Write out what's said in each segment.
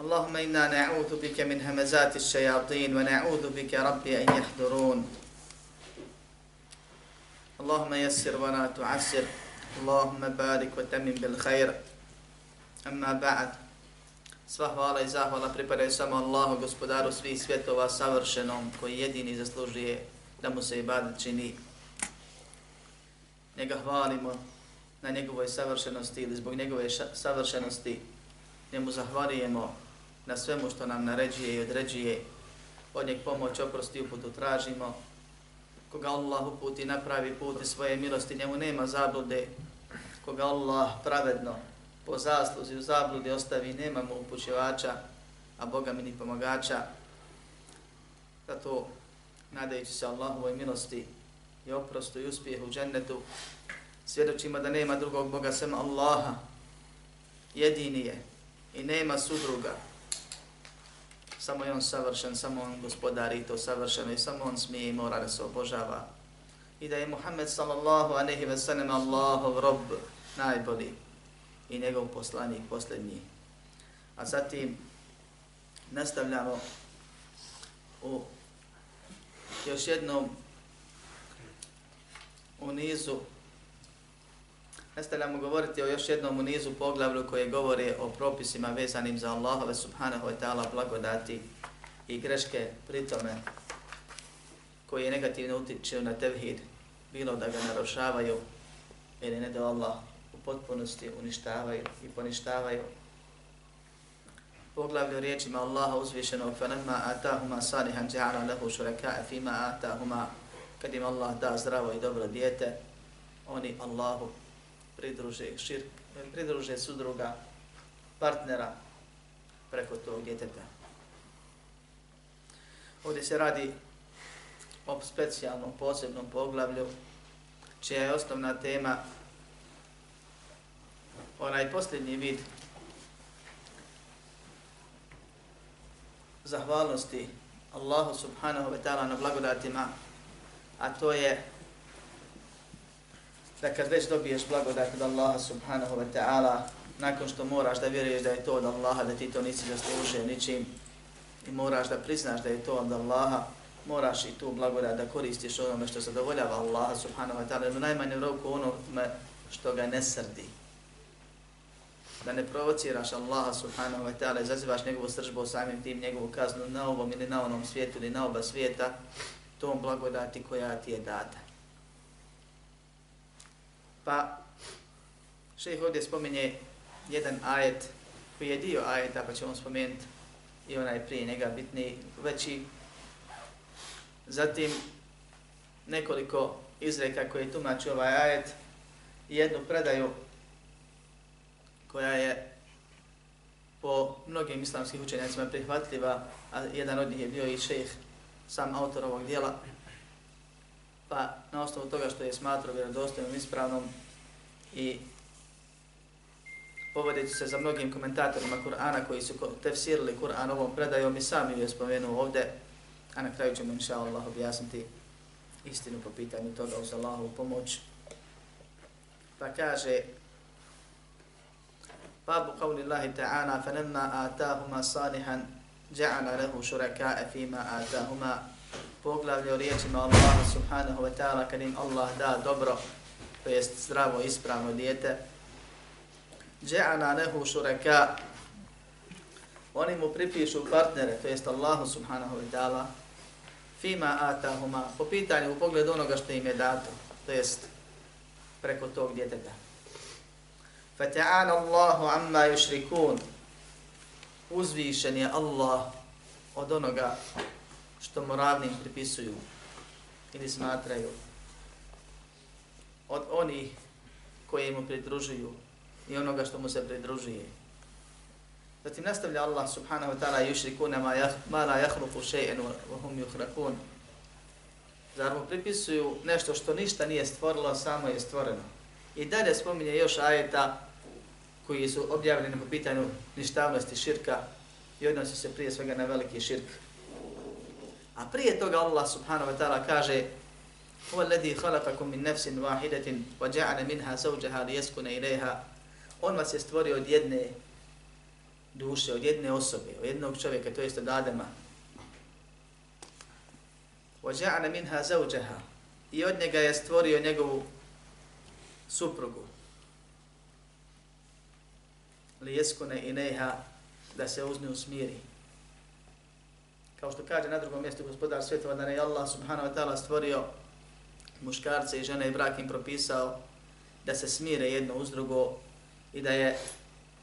اللهم إنا نعوذ بك من همزات الشياطين ونعوذ بك ربي أن يحضرون اللهم يسر ولا تعسر اللهم بارك وتمم بالخير أما بعد Sva hvala i zahvala pripadaju samo Allahu, gospodaru svih svjetova, savršenom, koji jedini zaslužuje da mu se ibadet čini. Njega hvalimo na njegovoj savršenosti ili zbog njegove savršenosti. Njemu zahvalijemo na svemu što nam naređuje i određuje. Od njeg pomoć, oprosti uputu tražimo. Koga Allah uputi napravi put i svoje milosti, njemu nema zablude. Koga Allah pravedno po zasluzi u zabludi ostavi, nema mu upućevača, a Boga mi ni pomagača. Zato, nadajući se Allahovoj milosti i oprostu i uspjehu u džennetu, svjedočimo da nema drugog Boga sem Allaha, jedini je i nema sudruga. Samo je on savršen, samo on gospodari to savršeno i samo on smije i mora da se obožava. I da je Muhammed sallallahu a ve sallam Allahov rob najbolji i njegov poslanik posljednji. A zatim nastavljamo u još jednom u nizu nastavljamo govoriti o još jednom u nizu poglavlju koje govore o propisima vezanim za Allahove subhanahu wa ta'ala blagodati i greške pritome koje negativno utiču na tevhid, bilo da ga narušavaju ili ne da Allah potpunosti uništavaju i poništavaju. Poglavlju riječima Allaha uzvišenog فَنَمَّا آتَاهُمَا صَالِحًا جَعَلَ لَهُ شُرَكَاءَ فِي مَا آتَاهُمَا Kad im Allah da zdravo i dobro dijete, oni Allahu pridruže, širk, pridruže sudruga, partnera preko tog djeteta. Ovdje se radi o specijalnom, posebnom poglavlju, čija je osnovna tema onaj posljednji vid zahvalnosti Allahu subhanahu wa ta'ala na blagodatima, a to je da kad već dobiješ blagodat od Allaha subhanahu wa ta'ala, nakon što moraš da vjeruješ da je to od Allaha, da ti to nisi zaslužio ničim, i moraš da priznaš da je to od Allaha, moraš i tu blagodat da koristiš onome što zadovoljava Allaha subhanahu wa ta'ala, u najmanjem roku onome što ga ne srdi da ne provociraš Allaha subhanahu wa ta'ala, izazivaš njegovu sržbu samim tim, njegovu kaznu na ovom ili na onom svijetu ili na oba svijeta, tom blagodati koja ti je data. Pa, šejh ovdje spominje jedan ajet koji je dio ajeta, pa ćemo spomenuti i onaj prije njega bitni veći. Zatim, nekoliko izreka koje tumači ovaj ajet i jednu predaju koja je po mnogim islamskim učenjacima prihvatljiva, a jedan od njih je bio i šejh, sam autor ovog dijela, pa na osnovu toga što je smatrao vjerodostojnom, ispravnom i povodeći se za mnogim komentatorima Kur'ana koji su tefsirili Kur'an ovom predajom i sami je spomenuo ovdje, a na kraju ćemo inša Allah objasniti istinu po pitanju toga uz Allahovu pomoć. Pa kaže باب قول الله تعالى فلما آتاهما صالحا جعل له شركاء فيما آتاهما poglavlje o riječima Allaha subhanahu wa ta'ala kad im Allah da dobro, to jest zdravo, ispravno dijete. Dže'ana nehu šureka, oni mu pripišu partnere, to jest Allahu subhanahu wa ta'ala, fima atahuma, po pitanju u pogledu onoga što im je dato, to jest preko tog djeteta. Fata'ala Allahu amma yushrikun. Uzvišen je Allah od onoga što moralnim pripisuju ili smatraju. Od onih koje mu pridružuju i onoga što mu se pridružuje. Zatim nastavlja Allah subhanahu wa ta'ala yushrikuna ma, yah, ma la yakhluqu shay'an wa hum yukhraqun. Zar mu pripisuju nešto što ništa nije stvorilo, samo je stvoreno. I dalje spominje još ajeta koji su objavljeni po pitanju ništavnosti širka i odnosi se prije svega na veliki širk. A prije toga Allah subhanahu wa ta'ala kaže هو الذي خلقكم من نفس واحدة وجعل منها زوجها ليسكن إليها On vas je stvorio od jedne duše, od jedne osobe, od jednog čovjeka, to jest od Adama. وَجَعَنَ مِنْهَا زَوْجَهَا I od njega je stvorio njegovu suprugu. لِيَسْكُنَ إِلَيْهَا Da se uz nju smiri. Kao što kaže na drugom mjestu gospodar svjetova da je Allah subhanahu wa ta'ala stvorio muškarce i žene i brak im propisao da se smire jedno uz drugo i da je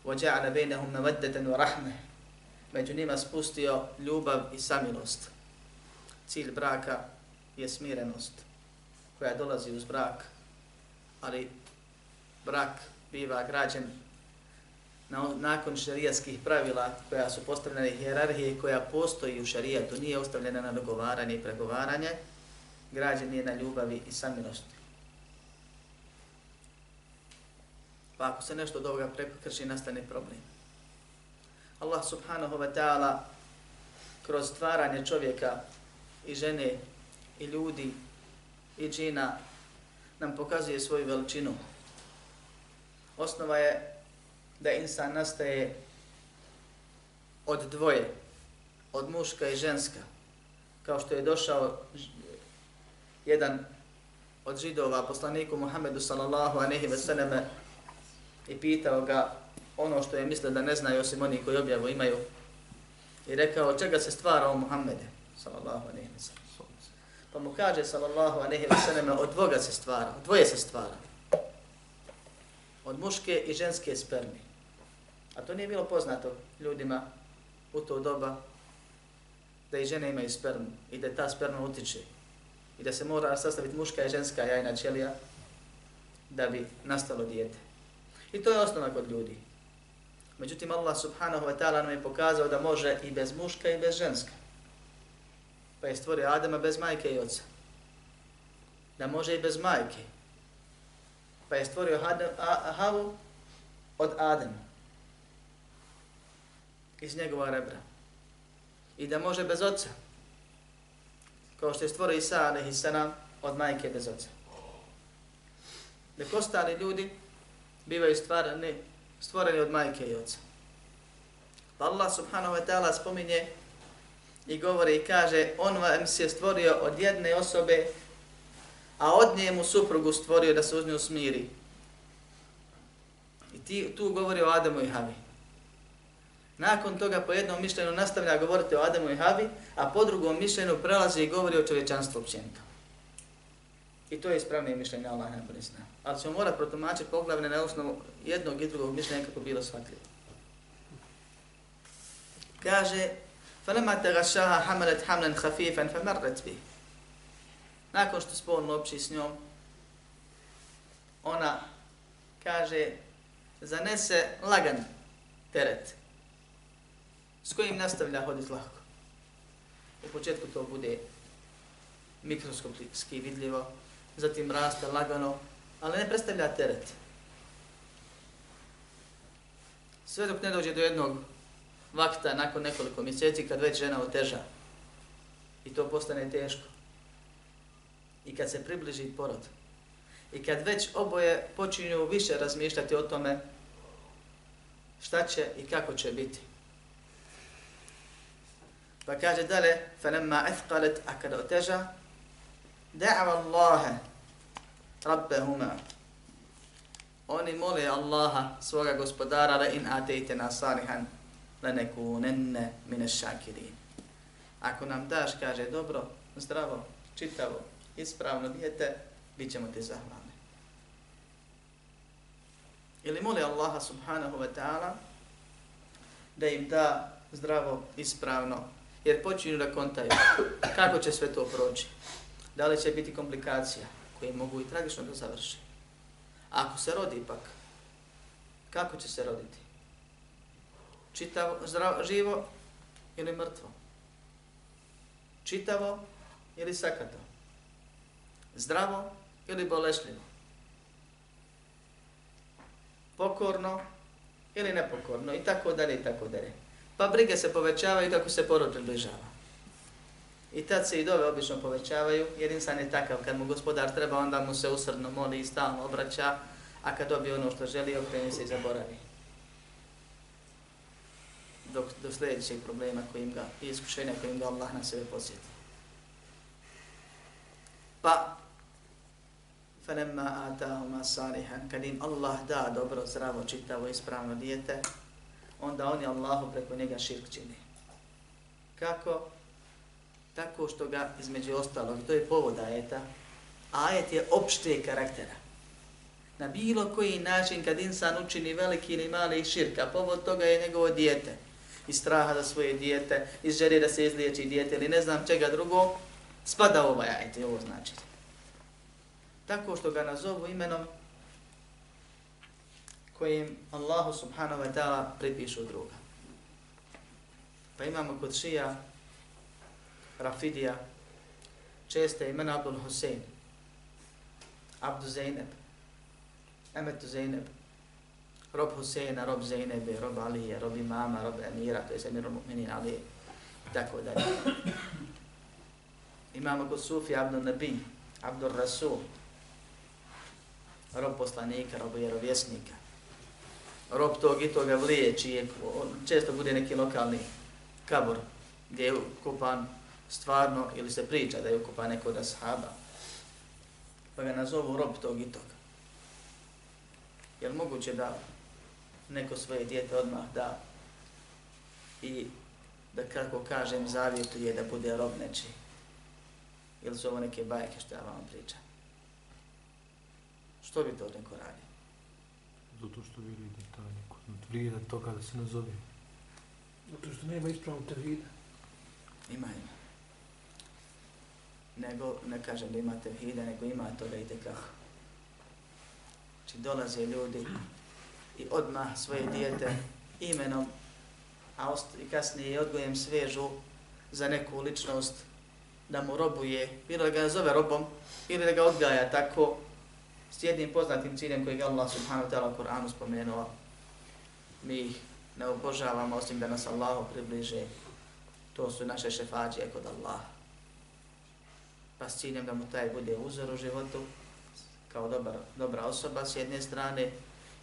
وَجَعَلَ بَيْنَهُمْ مَوَدَّةً وَرَحْمَةً Među njima spustio ljubav i samilost. Cilj braka je smirenost koja dolazi uz brak, ali brak biva građen na, nakon šarijatskih pravila koja su postavljene hjerarhije koja postoji u šarijatu, nije ostavljena na dogovaranje i pregovaranje, građen je na ljubavi i samilosti. Pa ako se nešto od ovoga prekrši, nastane problem. Allah subhanahu wa ta'ala kroz stvaranje čovjeka i žene i ljudi i džina nam pokazuje svoju veličinu. Osnova je da insan nastaje od dvoje, od muška i ženska, kao što je došao jedan od židova poslaniku Muhammedu sallallahu alejhi ve selleme i pitao ga ono što je mislio da ne znaju osim oni koji objavu imaju i rekao čega se stvara o Muhammede sallallahu alejhi ve veseleme. Pa mu kaže sallallahu alejhi ve selleme od dvoga se stvara, od dvoje se stvara. Od muške i ženske spermi. A to nije bilo poznato ljudima u to doba da i žene imaju spermu i da ta sperma utiče i da se mora sastaviti muška i ženska jajna ćelija da bi nastalo dijete. I to je osnova kod ljudi. Međutim, Allah subhanahu wa ta'ala nam je pokazao da može i bez muška i bez ženska. Pa je stvorio Adama bez majke i oca. Da može i bez majke. Pa je stvorio Havu od Adama. Iz njegova rebra. I da može bez oca kao što je stvorio Isa alaihi od majke bez oca. Nek ostali ljudi bivaju stvarani, stvoreni od majke i oca. Pa Allah subhanahu wa ta'ala spominje i govori i kaže on vam se stvorio od jedne osobe, a od njemu suprugu stvorio da se uz nju smiri. I ti, tu govori o Adamu i Havi. Nakon toga po jednom mišljenju nastavlja govoriti o Adamu i Havi, a po drugom mišljenju prelazi i govori o čovječanstvu općenito. I to je ispravnije mišljenje Allah najbolje zna. Ali ćemo morati protumačiti poglavne na osnovu jednog i drugog mišljenja kako bilo shvatljivo. Kaže, فَلَمَا تَغَشَاهَا حَمَلَتْ حَمْلًا خَفِيفًا فَمَرَّتْ بِهِ Nakon što spolno opći s njom, ona kaže, zanese lagan teret s kojim nastavlja hoditi lahko. U početku to bude mikroskopski vidljivo, zatim raste lagano, ali ne predstavlja teret. Sve dok ne dođe do jednog vakta nakon nekoliko mjeseci kad već žena oteža i to postane teško. I kad se približi porod. I kad već oboje počinju više razmišljati o tome šta će i kako će biti. Pa kaže dalje, فَلَمَّا أَثْقَلَتْ A kada oteža, دَعْوَ اللَّهَ رَبَّهُمَا Oni mole Allaha, svoga gospodara, la in atejte na salihan, لَنَكُونَنَّ مِنَ الشَّاكِرِينَ Ako nam daš, kaže, dobro, zdravo, čitavo, ispravno dijete, bit ćemo ti zahvalni. Ili moli Allaha subhanahu wa ta'ala da im da zdravo, ispravno, jer počinju da kontaju kako će sve to proći. Da li će biti komplikacija koje mogu i tragično da završi. A ako se rodi ipak, kako će se roditi? Čitavo, zdravo, živo ili mrtvo? Čitavo ili sakato? Zdravo ili bolešljivo? Pokorno ili nepokorno? I tako dalje i tako dalje Pa brige se povećavaju kako se porod približava. I tad se i dove obično povećavaju, jer insan je takav, kad mu gospodar treba, onda mu se usrdno moli i stalno obraća, a kad dobije ono što želi, okreni se i zaboravi. Dok do sljedećeg problema kojim ga, i iskušenja kojim ga Allah na sebe posjeti. Pa, فَلَمَّا آتَاهُمَا صَالِحًا Kad im Allah da dobro, zdravo, čitavo, ispravno dijete, onda oni Allahu preko njega širk čine. Kako? Tako što ga između ostalog, to je povod ajeta, ajet je opšte karaktera. Na bilo koji način kad insan učini veliki ili mali širka, povod toga je njegovo dijete. Iz straha za svoje dijete, iz želje da se izliječi dijete ili ne znam čega drugo, spada ovaj ajet ovo znači. Tako što ga nazovu imenom kojim Allahu subhanahu wa ta'ala pripišu druga. Pa imamo kod šija Rafidija, česte imena Abdul Hussein, Abdu Zeynep, Emetu Zeynep, Rob Huseina, Rob Zeynebe, Rob Alije, Rob Imama, Rob Emira, to je Zemir Mu'minin Ali, tako dalje. Imamo kod Sufi Abdul Nabi, Abdul Rasul, Rob poslanika, Rob vjerovjesnika, Rob tog i toga vlije, čije često bude neki lokalni kabor gdje je ukupan stvarno ili se priča da je ukupan neko od ashaba, pa ga nazovu rob tog i toga. Je li moguće da neko svoje dijete odmah da i da kako kažem zavjetuje da bude rob neči? Ili su ovo neke bajke što ja vam pričam? Što bi to neko radio? Zato što vjeruje da ta neko vrije toga da se nazove. Zato što nema ispravnog tevhida. Ima, ima nego ne kažem da imate hide, nego ima toga i tekako. Znači dolaze ljudi i odmah svoje dijete imenom, a i kasnije odgojem svežu za neku ličnost da mu robuje, bilo da ga zove robom, ili da ga odgaja tako, s jednim poznatim ciljem koji je Allah subhanahu wa ta'ala u Kur'anu spomenuo. Mi ih ne obožavamo osim da nas Allahu približe. To su naše šefađije kod Allaha pa s ciljem da mu taj bude uzor u životu kao dobar, dobra osoba s jedne strane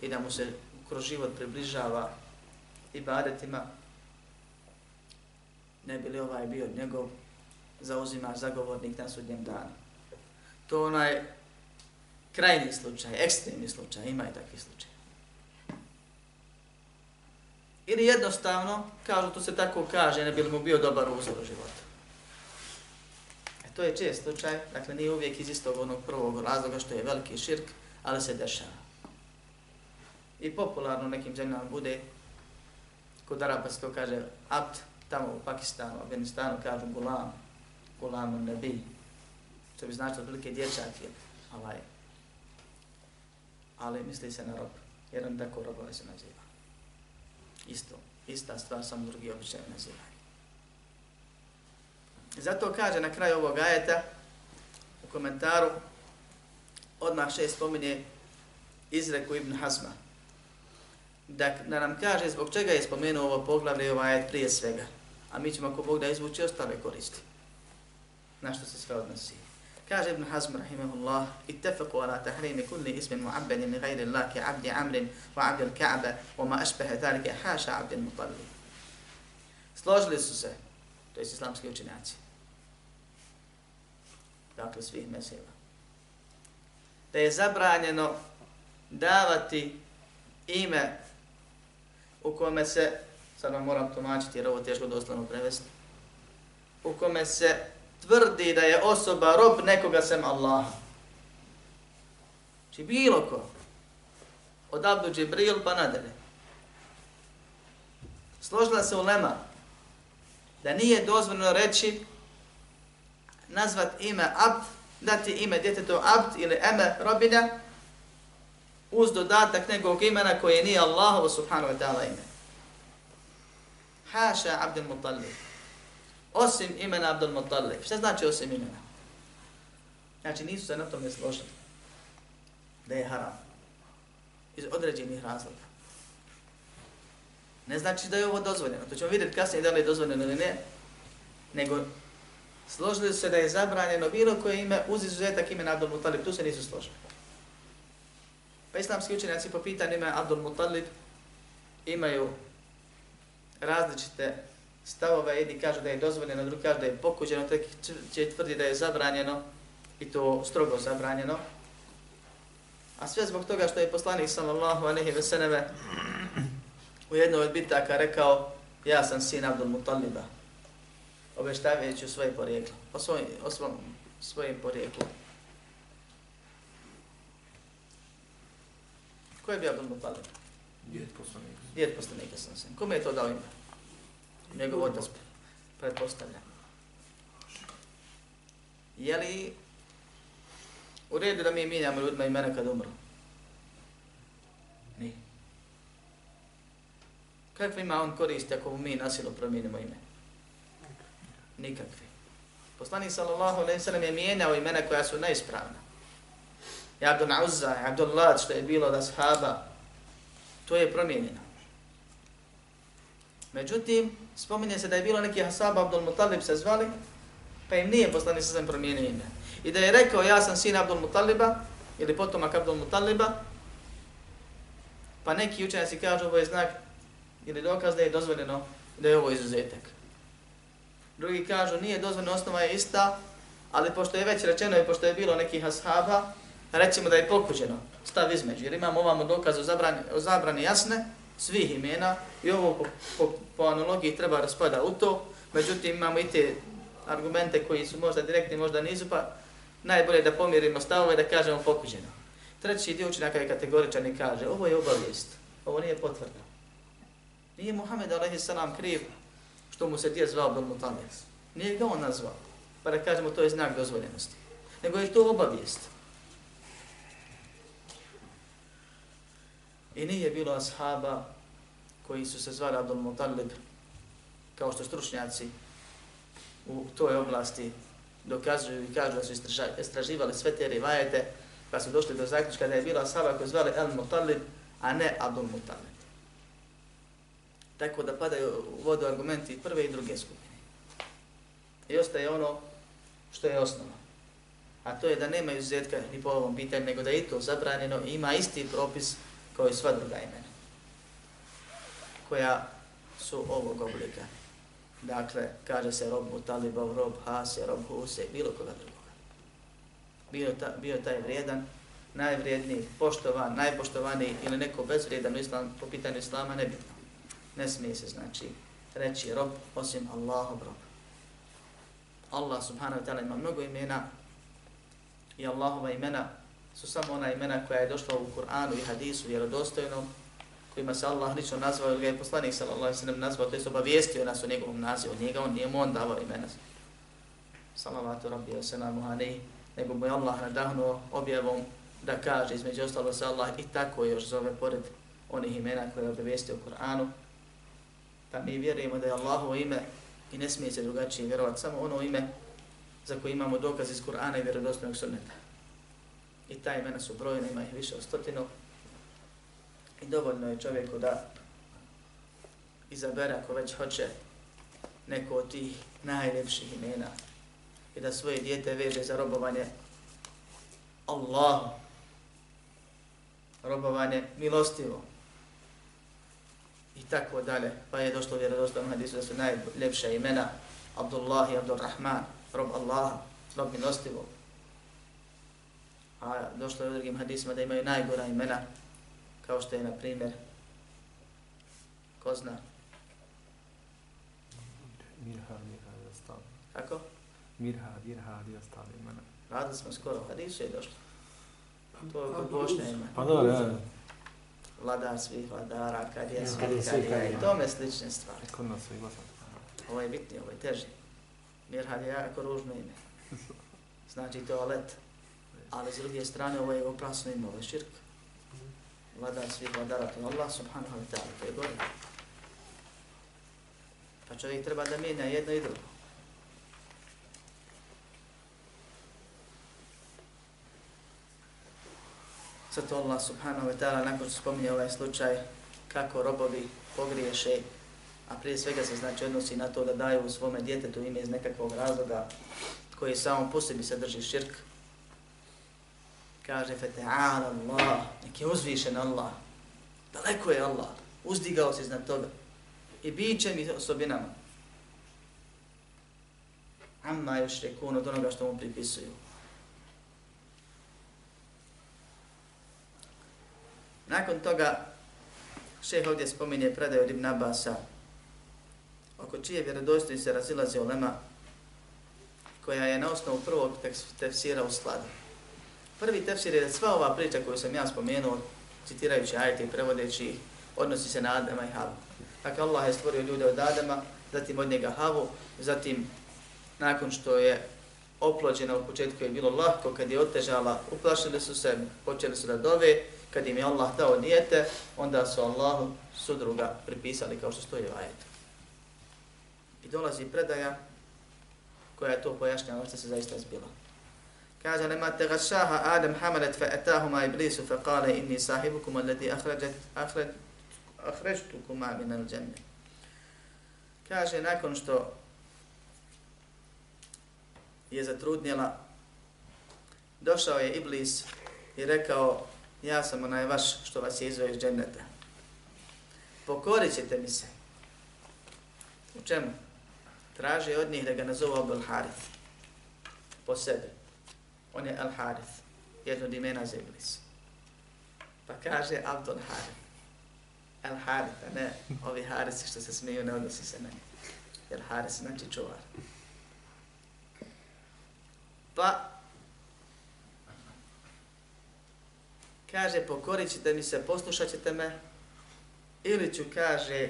i da mu se kroz život približava i badetima, ne bi li ovaj bio njegov zauzima zagovornik na sudnjem danu. To onaj krajni slučaj, ekstremni slučaj, ima i takvi slučaj. Ili jednostavno, kažu to se tako kaže, ne bi li mu bio dobar uzor u životu. E, to je čest slučaj, dakle nije uvijek iz istog onog prvog razloga što je veliki širk, ali se dešava. I popularno u nekim zemljama bude, kod Araba se to kaže apt, tamo u Pakistanu, Afganistanu kažu gulam, gulam nebi, što bi značilo otprilike dječak ili ovaj. Ali misli se na rob, jer on tako robove ovaj se naziva. Isto, ista stvar, samo drugi običaj naziva. Zato kaže na kraju ovog ajeta u komentaru odmah šest spominje izreku Ibn Hazma. Da, da nam kaže zbog čega je spomenuo ovo poglavlje i ovaj ajet prije svega. A mi ćemo ako Bog da izvući ostale koristi. Na što se sve odnosi. Kaže Ibn Hazm rahimahullah ittafaku ala tahrimi kulli ismin mu'abbenin li gajri Allah ki abdi amrin wa abdi al-ka'ba wa ma ašbehe thalike haša abdi al-mutalli. Složili su se, to je islamski učinjaci, dakle svih mezheba, Da je zabranjeno davati ime u kome se sad vam moram tumačiti jer ovo teško doslovno prevesti, u kome se tvrdi da je osoba rob nekoga sem Allaha. Či bilo ko, od Abdu Džibril pa nadalje. Složila se ulema da nije dozvoljeno reći nazvat ime Abd, dati ime djetetu Abd ili eme robina uz dodatak nekog imena koje nije Allahovo subhanahu wa ta'ala ime. Haša Abdul Muttalib. Osim imena Abdul Muttalib. Šta znači osim imena? Znači nisu se na tome složili. Da je haram. Iz određenih razloga. Ne znači da je ovo dozvoljeno. To ćemo vidjeti kasnije da li je dozvoljeno ili ne. Nego složili se da je zabranjeno bilo koje ime uz izuzetak imena Abdul Muttalib. Tu se nisu složili. Pa islamski učenjaci po pitanjima Abdul Muttalib imaju različite stavove, jedni kažu da je dozvoljeno, drugi kažu da je pokuđeno, tek će tvrdi da je zabranjeno i to strogo zabranjeno. A sve zbog toga što je poslanik sallallahu alejhi ve selleme u jednoj od bitaka rekao ja sam sin Abdul Mutaliba, obeštavajući svoje porijeklo, o, svoj, o svom, svojim porijeklom. Ko je bio Abdul Mutalib? Djed poslanik. Djed poslanika sam se. Kome je to dao ime? Njegov otac, pretpostavljam. Je li u redu da mi mijenjamo ljudima imena kad umru? Nije. Kakve ima on koristi ako mi nasilno promijenimo ime? Nikakve. Poslanik sallallahu alaihi sallam je mijenjao imena koja su neispravna. I Abdul Uzza, i Abdul Lad, što je bilo da sahaba, to je promijenjeno. Međutim, spominje se da je bilo neki Hasaba Abdul Mutalib se zvali, pa im nije poslanik sallam promijenio ime. I da je rekao ja sam sin Abdul Mutaliba, ili potomak Abdul Mutaliba, pa neki učenjaci kažu ovo je znak ili dokaz da je dozvoljeno da je ovo izuzetak. Drugi kažu nije dozvoljeno, osnova je ista, ali pošto je već rečeno i pošto je bilo nekih ashaba, recimo da je pokuđeno stav između, jer imamo ovamo dokaz o zabrani, o zabrani jasne svih imena i ovo po, po, po analogiji treba raspada u to, međutim imamo i te argumente koji su možda direktni, možda nisu, pa najbolje da pomirimo stavove da kažemo pokuđeno. Treći dio učenjaka je kategoričan i kaže ovo je obavijest, ovo nije potvrda. Nije Muhammed a.s. kriv što mu se dje zvao Abdul Mutamir. Nije ga on nazvao, pa da kažemo to je znak dozvoljenosti. Nego je to obavijest. I nije bilo ashaba koji su se zvali Abdul Mutalib, kao što stručnjaci u toj oblasti dokazuju i kažu da su istraživali sve te rivajete, pa su došli do zaključka da je bila ashaba koji zvali El Mutalib, a ne Abdul Mutalib. Tako da padaju u vodu argumenti prve i druge skupine. I ostaje ono što je osnova. A to je da nema izuzetka ni po ovom pitanju, nego da je to zabranjeno i ima isti propis kao i sva druga imena. Koja su ovog oblika. Dakle, kaže se rob Mutalibov, rob Hase, rob Huse, bilo koga drugoga. Bio, ta, bio taj vrijedan, najvrijedniji, poštovan, najpoštovaniji ili neko bezvrijedan islam, po pitanju islama, nebitno ne smije se znači reći rob osim Allahov rob. Allah subhanahu wa ta'ala ima mnogo imena i Allahova imena su samo ona imena koja je došla u Kur'anu i hadisu vjerodostojnom kojima se Allah lično nazvao ili ga je poslanik sallallahu alaihi sallam nazvao, to je obavijestio nas o njegovom nazivu, njega on nije mu on davao imena. Salavatu rabbi wa salamu alaihi, nego mu je Allah nadahnuo objavom da kaže između ostalo se Allah i tako još zove pored onih imena koje je obavijestio u Kur'anu, Pa mi vjerujemo da je Allahovo ime i ne smije se drugačije vjerovati, samo ono ime za koje imamo dokaz iz Kur'ana i vjerodostojnog sunneta. I ta imena su brojna, ima ih više od stotinu. I dovoljno je čovjeku da izabere ako već hoće neko od tih najljepših imena i da svoje dijete veže za robovanje Allahu. Robovanje milostivo, i tako dalje. Pa je došlo vjerodostojno hadisu da su najljepša imena Abdullah i Abdurrahman, rob Allaha, rob milostivo. A došlo je u drugim hadisima da imaju najgora imena, kao što je, na primjer, ko zna, Mirhad, Mirhad i ostali. Kako? Mirhad, Mirhad i ostali imena. Radili smo skoro, hadisu je došlo. To je kod Bošnja ima. Pa dobro, ja, Vladar svih vladara, kad je svih, kad je svih, i tome slične stvari. kod nas je glasan. Ovo je bitnije, ovo je teži. Mirhad je jako ružno ime. Znači toalet. Ali s druge strane ovo je opasno ime, ovo je širk. Vladar svih vladara, to je Allah subhanahu wa ta'ala, to je gore. Pa čovjek treba da mijenja jedno i drugo. Zato Allah subhanahu wa ta'ala nakon što spominje ovaj slučaj kako robovi pogriješe, a prije svega se znači odnosi na to da daju svome djetetu ime iz nekakvog razloga koji samo po sebi sadrži širk. Kaže Fata'ala Allah, nek je uzvišen Allah, daleko je Allah, uzdigao se iznad toga i bićem i osobinama. Amma još rekun od onoga što mu pripisuju. Nakon toga, šeh ovdje spominje predaj od Ibn Abasa, oko čije vjerodojstvo se razilaze olema, koja je na osnovu prvog tefsira u skladu. Prvi tefsir je da sva ova priča koju sam ja spomenuo, citirajući ajte i prevodeći ih, odnosi se na Adama i Havu. Dakle, Allah je stvorio ljude od Adama, zatim od njega Havu, zatim nakon što je oplođena u početku je bilo lahko, kad je otežala, uplašili su se, počeli su da dove, kad im je Allah dao dijete, onda su Allahu sudruga pripisali kao što stoji u ajetu. I dolazi predaja koja je to pojašnjava što se zaista zbila. Kaže, lema te gašaha Adam hamalet fa etahuma iblisu fa kale inni sahibukum alladhi akhrađet, akhrađ, min al džemlje. Kaže, nakon što je zatrudnjela, došao je Iblis i rekao, ja sam onaj vaš što vas je izveo iz dženneta. Pokorit ćete mi se. U čemu? Traži od njih da ga nazovu Abdul Harith. Po sebi. On je El Harith. Jedno od imena za Iblis. Pa kaže Abdul Harith. El Harith, a ne ovi Harisi što se smiju, ne odnosi se na njih. Jer Haris znači čuvar. Pa kaže pokorit ćete mi se, poslušat ćete me, ili ću, kaže,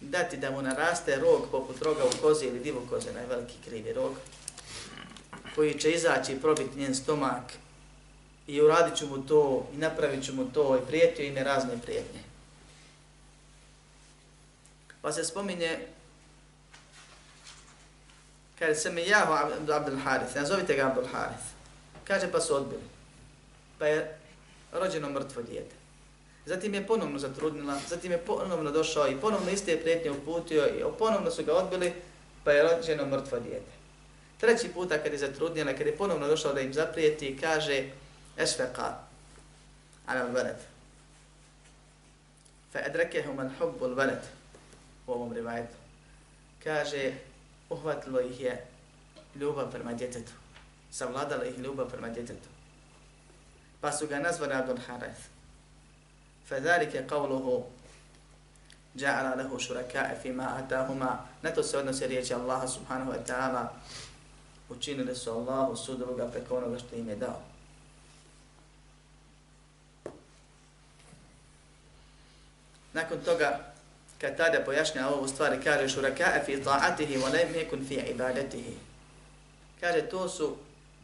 dati da mu naraste rog poput roga u kozi ili divu koze, najveliki krivi rog, koji će izaći i probiti njen stomak i uradit ću mu to i napravit ću mu to i prijetio im je razne prijetnje. Pa se spominje, kaže se mi jaho Abdul Harith, nazovite ga Abdul Harith. Kaže pa su odbili. Pa je rođeno mrtvo dijete. Zatim je ponovno zatrudnila, zatim je ponovno došao i ponovno iste prijetnje uputio i ponovno su ga odbili, pa je rođeno mrtvo dijete. Treći puta kad je zatrudnila, kad je ponovno došao da im zaprijeti, kaže Esfeqa, ala veled. Fa edrekehum al hubbul veled, u ovom rivajetu. Kaže, uhvatilo ih je ljubav prema djetetu. Savladala ih ljubav prema djetetu. Pa su ga nazvali Abdul قوله جعل له شركاء فيما آتاهما na to se odnose riječi Allaha subhanahu wa ta'ala učinili su Allahu sudruga preko onoga što im je dao. Nakon toga, kad tada pojašnja ovu stvari, kaže šuraka'a fi ta'atihi wa lem yakun fi ibadatihi. Kaže, to su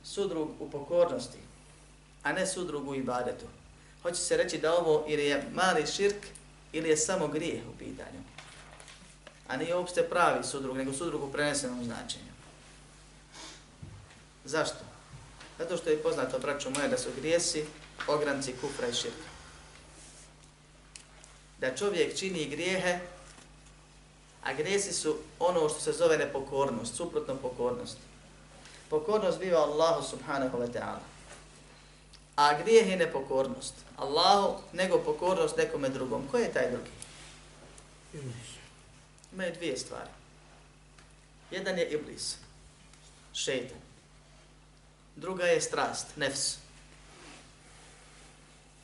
sudrug u pokornosti, a ne sudrug u ibadetu. Hoće se reći da ovo ili je mali širk ili je samo grijeh u pitanju. A nije uopšte pravi sudrug, nego sudrug u prenesenom značenju. Zašto? Zato što je poznato, braćo moje, da su grijesi ogranci kufra i širka. Da čovjek čini grijehe, a grijesi su ono što se zove nepokornost, suprotno pokornost. Pokornost biva Allahu subhanahu wa ta'ala. A grijeh je nepokornost. Allahu, nego pokornost nekome drugom. Ko je taj drugi? Imaju dvije stvari. Jedan je iblis, šeitan druga je strast, nefs.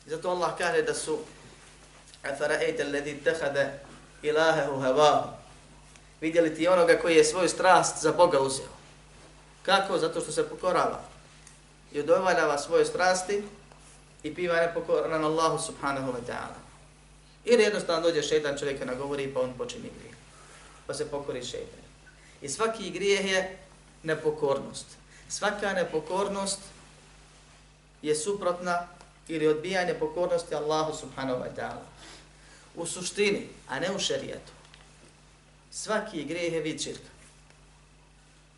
Zato Allah kaže da su Afara'ite alladhi takhadha ilahahu hawa. Vidjeli ti onoga koji je svoju strast za Boga uzeo. Kako? Zato što se pokorava. I odovaljava svoje strasti i piva nepokoran Allahu subhanahu wa ta'ala. I jednostavno dođe šeitan čovjeka na govori pa on počini grije. Pa se pokori šeitan. I svaki grijeh je nepokornost. Svaka nepokornost je suprotna ili odbijanje pokornosti Allahu subhanahu wa ta'ala. U suštini, a ne u šerijetu. Svaki grijeh je vid širka.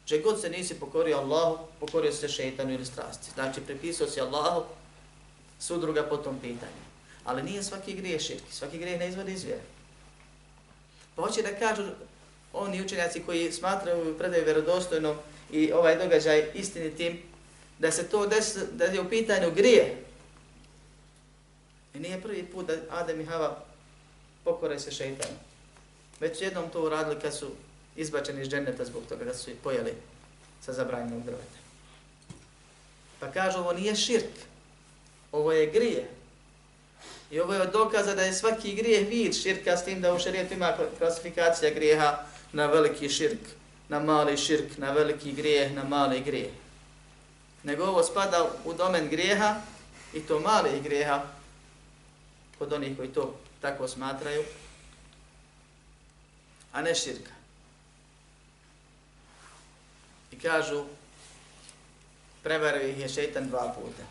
Če god se nisi pokorio Allahu, pokorio se šeitanu ili strasti. Znači, prepisao si Allahu sudruga po tom pitanju. Ali nije svaki grijeh širki, svaki grijeh ne izvodi iz vjere. Pa hoće da kažu oni učenjaci koji smatraju predaju vjerodostojnom i ovaj događaj istinitim, da se to desi, da je u pitanju grije. I nije prvi put da Adem i Hava pokore se šeitanu. Već jednom to uradili kad su izbačeni iz dženeta zbog toga da su pojeli sa zabranjenog drveta. Pa kažu, ovo nije širk, ovo je grije. I ovo je dokaza da je svaki grijeh vid širka s tim da u šarijetu ima klasifikacija grijeha na veliki širk, na mali širk, na veliki grijeh, na mali grijeh. Nego ovo spada u domen grijeha i to mali grijeha kod onih koji to tako smatraju, a ne širka. I kažu, prevario ih je šeitan dva puta.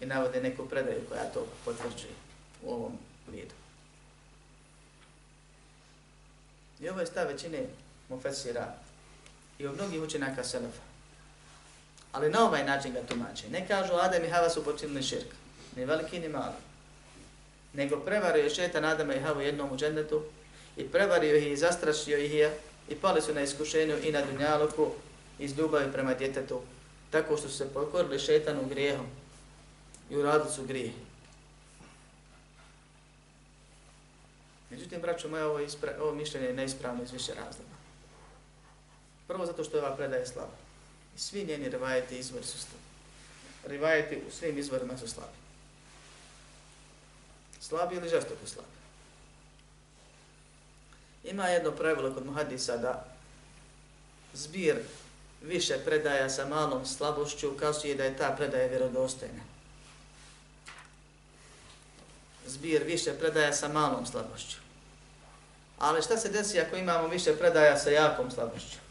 I navode neku predaju koja to potvrđuje u ovom vidu. I ovo je stav većine mufesira i u mnogih učenjaka selefa. Ali na ovaj način ga tumače. Ne kažu Adam i Hava su počinili širk. Ni veliki ni mali. Nego prevario je šetan Adama i Havu jednom u džendetu i prevario ih i zastrašio ih je i pali su na iskušenju i na dunjaluku iz ljubavi prema djetetu tako što su se pokorili šetanu grijehom i uradili su grijeh. Međutim, braćo moja, ovo, ispra, ovo mišljenje je neispravno iz više razloga. Prvo zato što je ova predaja slaba. I svi njeni rivajeti izvori su slabi. Rivajeti u svim izvorima su slabi. Slabi ili žestoko slabi. Ima jedno pravilo kod muhadisa da zbir više predaja sa malom slabošću ukazuje da je ta predaja vjerodostojna. Zbir više predaja sa malom slabošću. Ali šta se desi ako imamo više predaja sa jakom slabošću?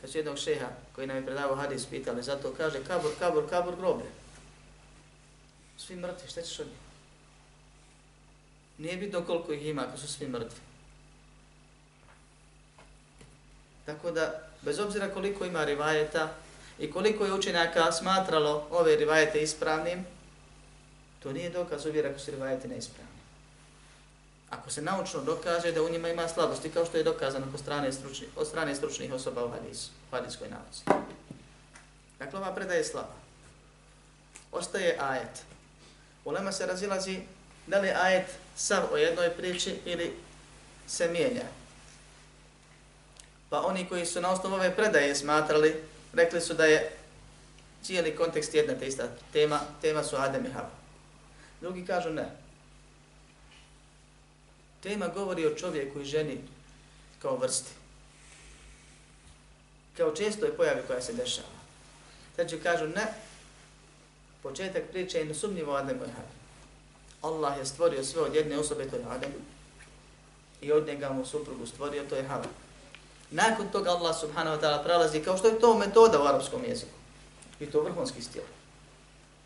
Kad su jednog šeha koji nam je predavao hadis pitali, zato kaže kabur, kabur, kabur, groblje. Svi mrtvi, šta ćeš od njih? Nije bitno koliko ih ima ako su svi mrtvi. Tako da, bez obzira koliko ima rivajeta i koliko je učenjaka smatralo ove rivajete ispravnim, to nije dokaz uvjera ako su rivajete neispravni. Ako se naučno dokaže da u njima ima slabosti, kao što je dokazano po strane stručnih, od strane stručnih osoba u hadisu, u hadiskoj nauci. Dakle, ova je slaba. Ostaje ajet. Ulema se razilazi da li ajet sav o jednoj priči ili se mijenja. Pa oni koji su na osnovu ove predaje smatrali, rekli su da je cijeli kontekst jedna te ista tema, tema su Adem i Hava. Drugi kažu ne. Tema govori o čovjeku i ženi kao vrsti. Kao često je pojavi koja se dešava. Treći kažu ne. Početak priče je nesumnjivo Adem i Havi. Allah je stvorio sve od jedne osobe, to je Adem. I od njega mu suprugu stvorio, to je Hava. Nakon toga Allah subhanahu wa ta'ala prelazi kao što je to metoda u arapskom jeziku. I to vrhunski stil.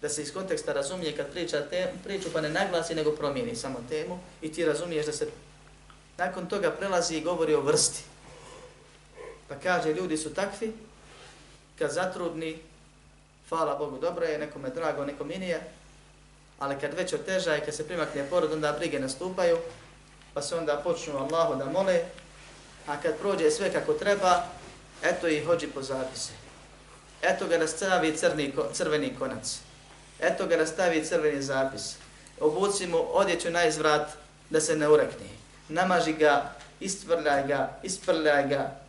Da se iz konteksta razumije kad priča te, priču pa ne naglasi nego promijeni samo temu i ti razumiješ da se nakon toga prelazi i govori o vrsti. Pa kaže ljudi su takvi kad zatrudni hvala Bogu dobro je, nekome drago, nekom nije, ali kad već oteža i kad se primakne porod, onda brige nastupaju, pa se onda počnu Allahu da mole, a kad prođe sve kako treba, eto i hođi po zapise. Eto ga nastavi crni, crveni konac. Eto ga nastavi crveni zapis. Obuci mu odjeću na izvrat da se ne urekne. Namaži ga, istvrljaj ga, isprljaj ga,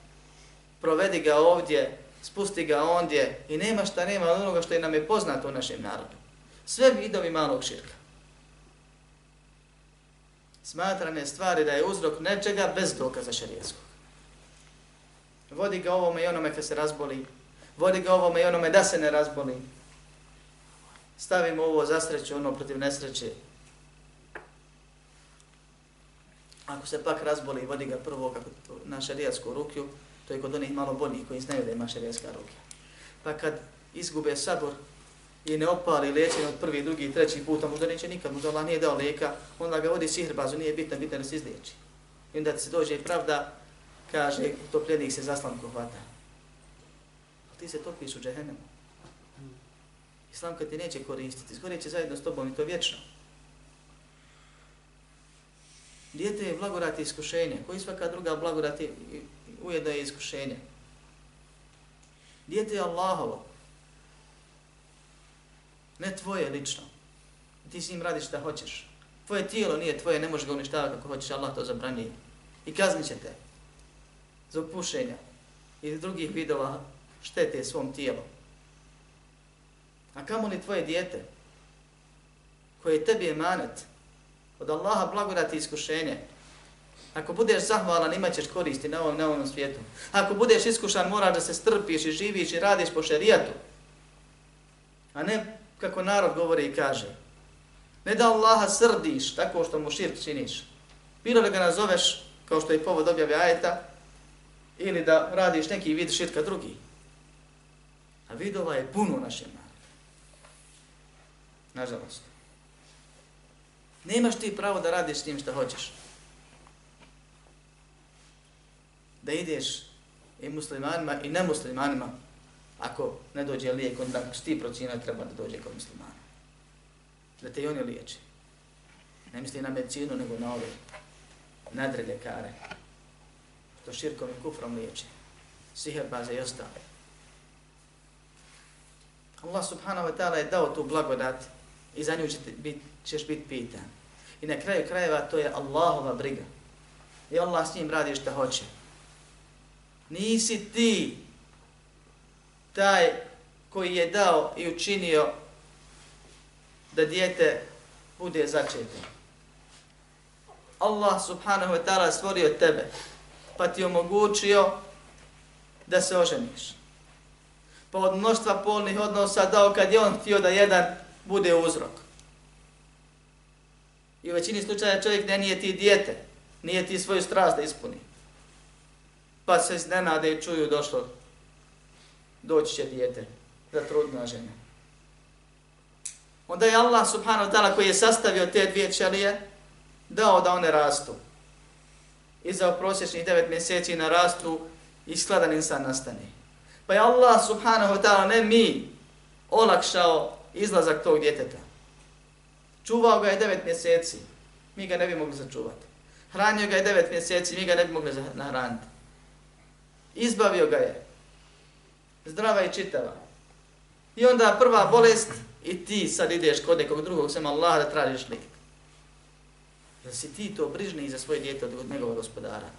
provedi ga ovdje, spusti ga ondje i nema šta nema od onoga što je nam je poznato u našem narodu. Sve vidovi malog širka. smatrane stvari da je uzrok nečega bez dokaza šarijetskog. Vodi ga ovome i onome kad se razboli, vodi ga ovome i onome da se ne razboli. Stavimo ovo za sreću, ono protiv nesreće. Ako se pak razboli, vodi ga prvo kako na šarijatsku rukju, to je kod onih malo boljih koji znaju da ima šarijatska rukja. Pa kad izgube sabor i ne opali liječenje od prvi, drugi treći treći puta, možda neće nikad, možda Allah nije dao lijeka, onda ga vodi sihrbazu, nije bitno, bitno da se izliječi. I onda se dođe i pravda, kaže, topljenik se zaslanko hvata. A ti se topiš u džehennemu. Islam kad ti neće koristiti, izgore će zajedno s tobom i to vječno. Dijete je blagodat iskušenja, koji svaka druga blagodat je ujedno je iskušenje. Dijete je Allahovo, ne tvoje lično. Ti s njim radiš šta hoćeš. Tvoje tijelo nije tvoje, ne možeš ga uništavati kako hoćeš, Allah to zabranije. I kaznit će te zbog pušenja i drugih vidova štete svom tijelu. A kamo li tvoje dijete, koje tebi je manet, od Allaha blagodati iskušenje, Ako budeš zahvalan, imat ćeš koristi na ovom, na ovom svijetu. Ako budeš iskušan, moraš da se strpiš i živiš i radiš po šerijatu. A ne kako narod govori i kaže. Ne da Allaha srdiš tako što mu širk činiš. Bilo da ga nazoveš, kao što je povod objave ajeta, ili da radiš neki vid širka drugi. A vidova je puno našem. Nažalost. Nemaš ti pravo da radiš s njim što hoćeš. Da ideš i muslimanima i nemuslimanima ako ne dođe lijek, onda ti procina treba da dođe kod muslimana. Da te i oni liječe. Ne misli na medicinu, nego na ove nadre ljekare. To širkom i kufrom liječi. Siher baze i ostale. Allah subhanahu wa ta'ala je dao tu blagodat i za nju bit, ćeš biti pitan. I na kraju krajeva to je Allahova briga. I Allah s njim radi što hoće. Nisi ti taj koji je dao i učinio da dijete bude začeto. Allah subhanahu wa ta'ala stvorio tebe, pa ti omogućio da se oženiš. Pa od mnoštva polnih odnosa dao kad je on htio da jedan bude uzrok. I u većini slučaja čovjek ne nije ti dijete, nije ti svoju strast da ispuni. Pa se iznenade i čuju došlo doći će dijete za trudna žena. Onda je Allah subhanahu wa ta'ala koji je sastavio te dvije ćelije dao da one rastu. I za prosječnih devet mjeseci narastu i skladan insan nastane. Pa je Allah subhanahu wa ta'ala ne mi olakšao izlazak tog djeteta. Čuvao ga je devet mjeseci, mi ga ne bi mogli začuvati. Hranio ga je devet mjeseci, mi ga ne bi mogli nahraniti. Izbavio ga je, zdrava i čitava. I onda prva bolest i ti sad ideš kod nekog drugog, sem Allah da tražiš lijek. Jel si ti to brižni za svoje djete od njegovog gospodara.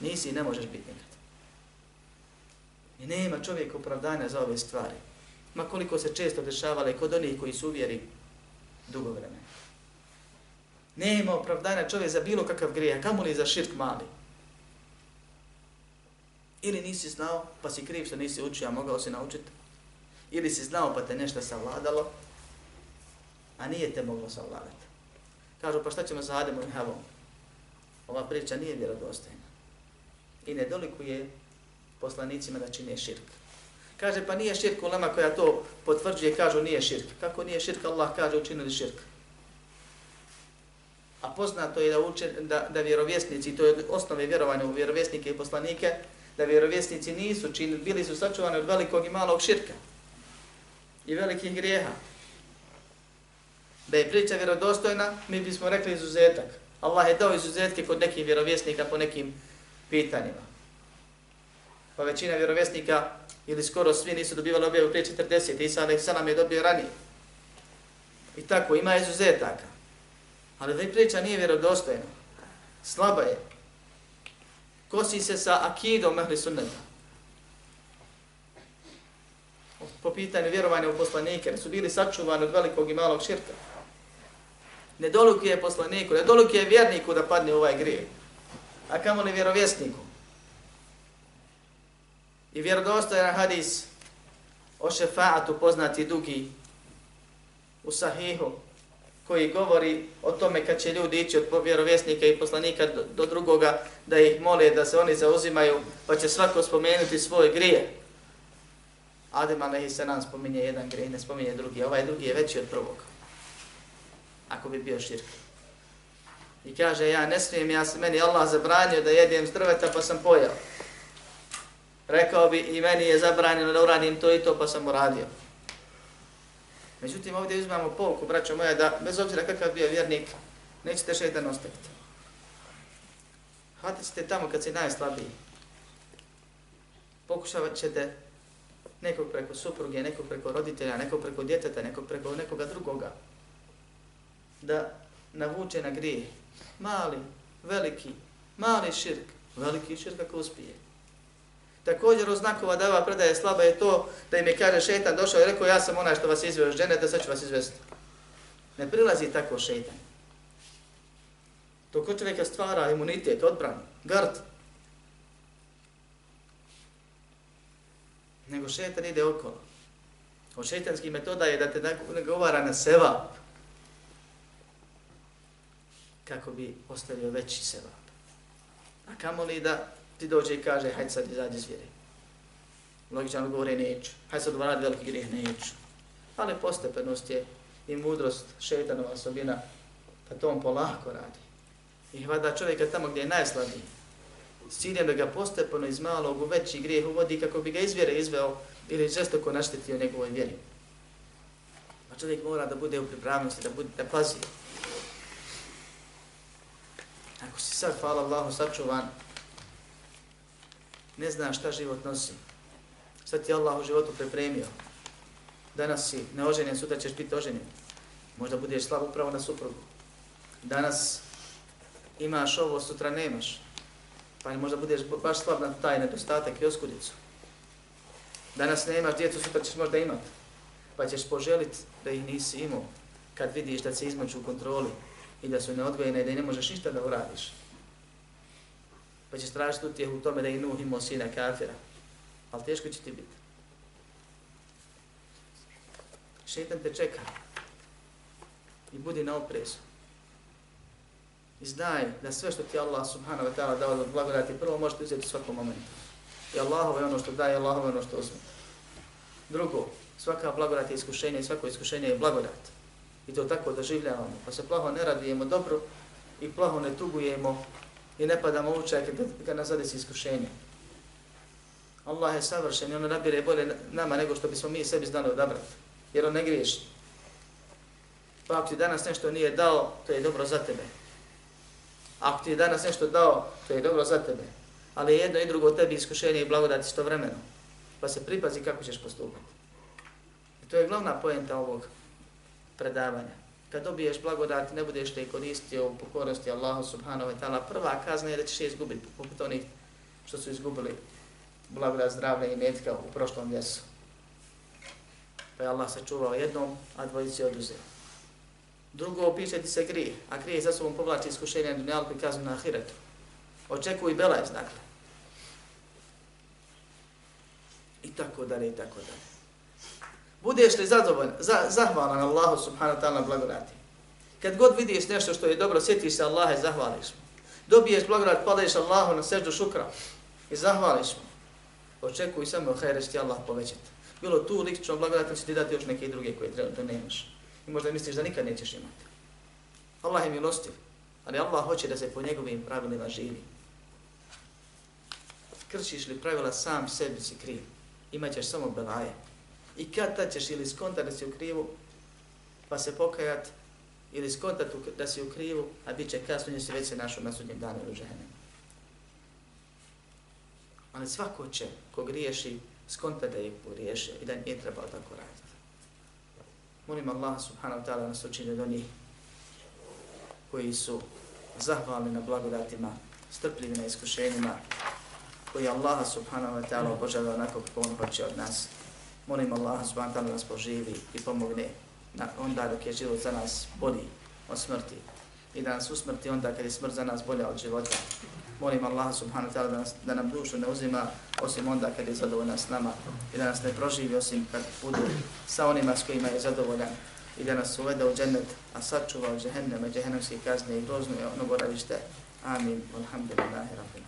Nisi i ne možeš biti nikad. I nema čovjeka opravdanja za ove stvari. Ma koliko se često dešavale kod onih koji su uvjeri dugo vremena. Nema opravdanja čovjek za bilo kakav grija, kamo li za širk mali. Ili nisi znao, pa si kriv što nisi učio, a mogao si naučiti. Ili si znao, pa te nešto savladalo, a nije te moglo savladati. Kažu, pa šta ćemo za Ademom i Havom? Ova priča nije vjerodostojna. I ne dolikuje poslanicima da čine širk. Kaže, pa nije širk ulema koja to potvrđuje, kažu nije širk. Kako nije širk, Allah kaže, učinili širk. A poznato je da, uče, da, da vjerovjesnici, to je osnove vjerovanja u vjerovjesnike i poslanike, da vjerovjesnici nisu činili, bili su sačuvani od velikog i malog širka i velikih grijeha. Da je priča vjerodostojna, mi bismo rekli izuzetak. Allah je dao izuzetke kod nekih vjerovjesnika po nekim pitanjima. Pa većina vjerovjesnika ili skoro svi nisu dobivali objavu prije 40. Isa alaih salam je dobio ranije. I tako, ima izuzetaka. Ali da priča nije vjerodostojna. Slaba je kosi se sa akidom ehli sunneta. Po pitanju vjerovanja u poslanike, su bili sačuvani od velikog i malog širka. Ne dolukuje poslaniku, ne dolukuje vjerniku da padne u ovaj grijeh. A kamo li vjerovjesniku? I vjerodostojan hadis o šefaatu poznati dugi u sahihu koji govori o tome kad će ljudi ići od vjerovjesnika i poslanika do, do drugoga da ih mole da se oni zauzimaju pa će svako spomenuti svoj grije. Adem Alehi se nam spominje jedan grije, ne spominje drugi. Ovaj drugi je veći od prvog. Ako bi bio širk. I kaže, ja ne smijem, ja meni Allah zabranio da jedem s drveta pa sam pojao. Rekao bi i meni je zabranjeno da uradim to i to pa sam uradio. Međutim, ovdje uzmamo pouku, braćo moja, da bez obzira kakav bio vjernik, nećete šeitan ostaviti. Hvatit ćete tamo kad si najslabiji. Pokušavat ćete nekog preko supruge, nekog preko roditelja, nekog preko djeteta, nekog preko nekoga drugoga, da navuče na grije. Mali, veliki, mali širk, veliki širk ako uspije. Također od znakova da ova predaje slaba je to da im je kaže šetan došao i rekao ja sam onaj što vas izveo žene, da sad ću vas izvesti. Ne prilazi tako šetan. To kod čovjeka stvara imunitet, odbran, gard. Nego šetan ide okolo. Od šetanskih metoda je da te nagovara na sevap. Kako bi ostavio veći sevap. A kamo li da ti dođe i kaže, hajde sad izađi iz vjere. Logičan odgovor je neću. Hajde sad uradi veliki grijeh, neću. Ali postepenost je i mudrost šeitanova osobina pa to on polako radi. I hvada čovjeka tamo gdje je najslabiji. S ciljem da ga postepeno iz malog u veći grijeh uvodi kako bi ga iz vjere izveo ili žestoko naštetio njegovoj vjeri. A čovjek mora da bude u pripravnosti, da, bude, da pazi. Ako si sad, hvala Allahu, sačuvan, ne zna šta život nosi. Šta ti Allah u životu pripremio? Danas si neoženjen, sutra ćeš biti oženjen. Možda budeš slab upravo na suprugu. Danas imaš ovo, sutra nemaš. Pa možda budeš baš slab na taj nedostatak i oskudicu. Danas nemaš djecu, sutra ćeš možda imat. Pa ćeš poželit da ih nisi imao kad vidiš da se izmaču u kontroli i da su neodgojene i da ne možeš ništa da uradiš pa ćeš tražiti utjehu u tome da je Nuh imao sina kafira. Ali teško će ti biti. Šetan te čeka i budi na oprezu. I znaj da sve što ti Allah subhanahu wa ta'ala dao da blagodati prvo možete uzeti u svakom momentu. I Allahovo je ono što daje, Allahovo je ono što uzme. Drugo, svaka blagodat je iskušenje i svako iskušenje je blagodat. I to tako doživljavamo. Pa se plaho ne radujemo dobro i plaho ne tugujemo i ne padamo u čaj kad nas zadesi iskušenje. Allah je savršen i on nabire bolje nama nego što bismo mi sebi znali odabrati. Jer on ne griješi. Pa ako ti danas nešto nije dao, to je dobro za tebe. Ako ti danas nešto dao, to je dobro za tebe. Ali jedno i drugo tebi iskušenje i blagodati istovremeno. Pa se pripazi kako ćeš postupati. I to je glavna poenta ovog predavanja kad dobiješ blagodat, ne budeš te koristio u pokornosti Allahu subhanahu wa ta'ala, prva kazna je da ćeš je izgubiti, poput onih što su izgubili blagodat zdravlja i metka u prošlom ljesu. Pa je Allah sačuvao jednom, a dvojici oduzeo. Drugo, opiše ti se grije, a grije za sobom povlači iskušenje na dunjalku i kaznu na ahiretu. Očekuj belaj, dakle. I tako dalje, i tako dalje. Budeš li zadovoljan, za, zahvalan Allahu subhanahu wa ta'ala blagodati. Kad god vidiš nešto što je dobro, sjetiš se Allaha i zahvališ mu. Dobiješ blagodat, padaješ Allahu na seždu šukra i zahvališ mu. Očekuj samo hajre što ti Allah povećati. Bilo tu lično blagodat, će ti dati još neke druge koje treba da nemaš. I možda misliš da nikad nećeš imati. Allah je milostiv, ali Allah hoće da se po njegovim pravilima živi. Kršiš li pravila sam sebi si kriv, imaćeš samo belaje. I kad tad ćeš ili skontat da si u krivu, pa se pokajat, ili skontat da si u krivu, a bit će kasno, nje si već se našao na sudnjem danu u žene. Ali svako će, ko griješi, skontat da je pogriješio i da nije trebao tako raditi. Molim Allah subhanahu wa ta'ala nas učinio do njih koji su zahvalni na blagodatima, strpljivi na iskušenjima, koji Allah subhanahu wa ta'ala obožava onako kako on hoće od nas molim Allah subhanahu wa ta'ala nas poživi i pomogne na onda dok je život za nas bolji od smrti i da nas usmrti onda kad je smrt za nas bolja od života. Molim Allah subhanahu wa ta'ala da, nas, da nam dušu ne uzima osim onda kad je zadovoljna s nama i da nas ne proživi osim kad budu sa onima s kojima je zadovoljan i da nas uvede u džennet, a sačuva od džehenneme, džehennemske kazne i groznu je ono boravište. Amin. Alhamdulillahi rabbil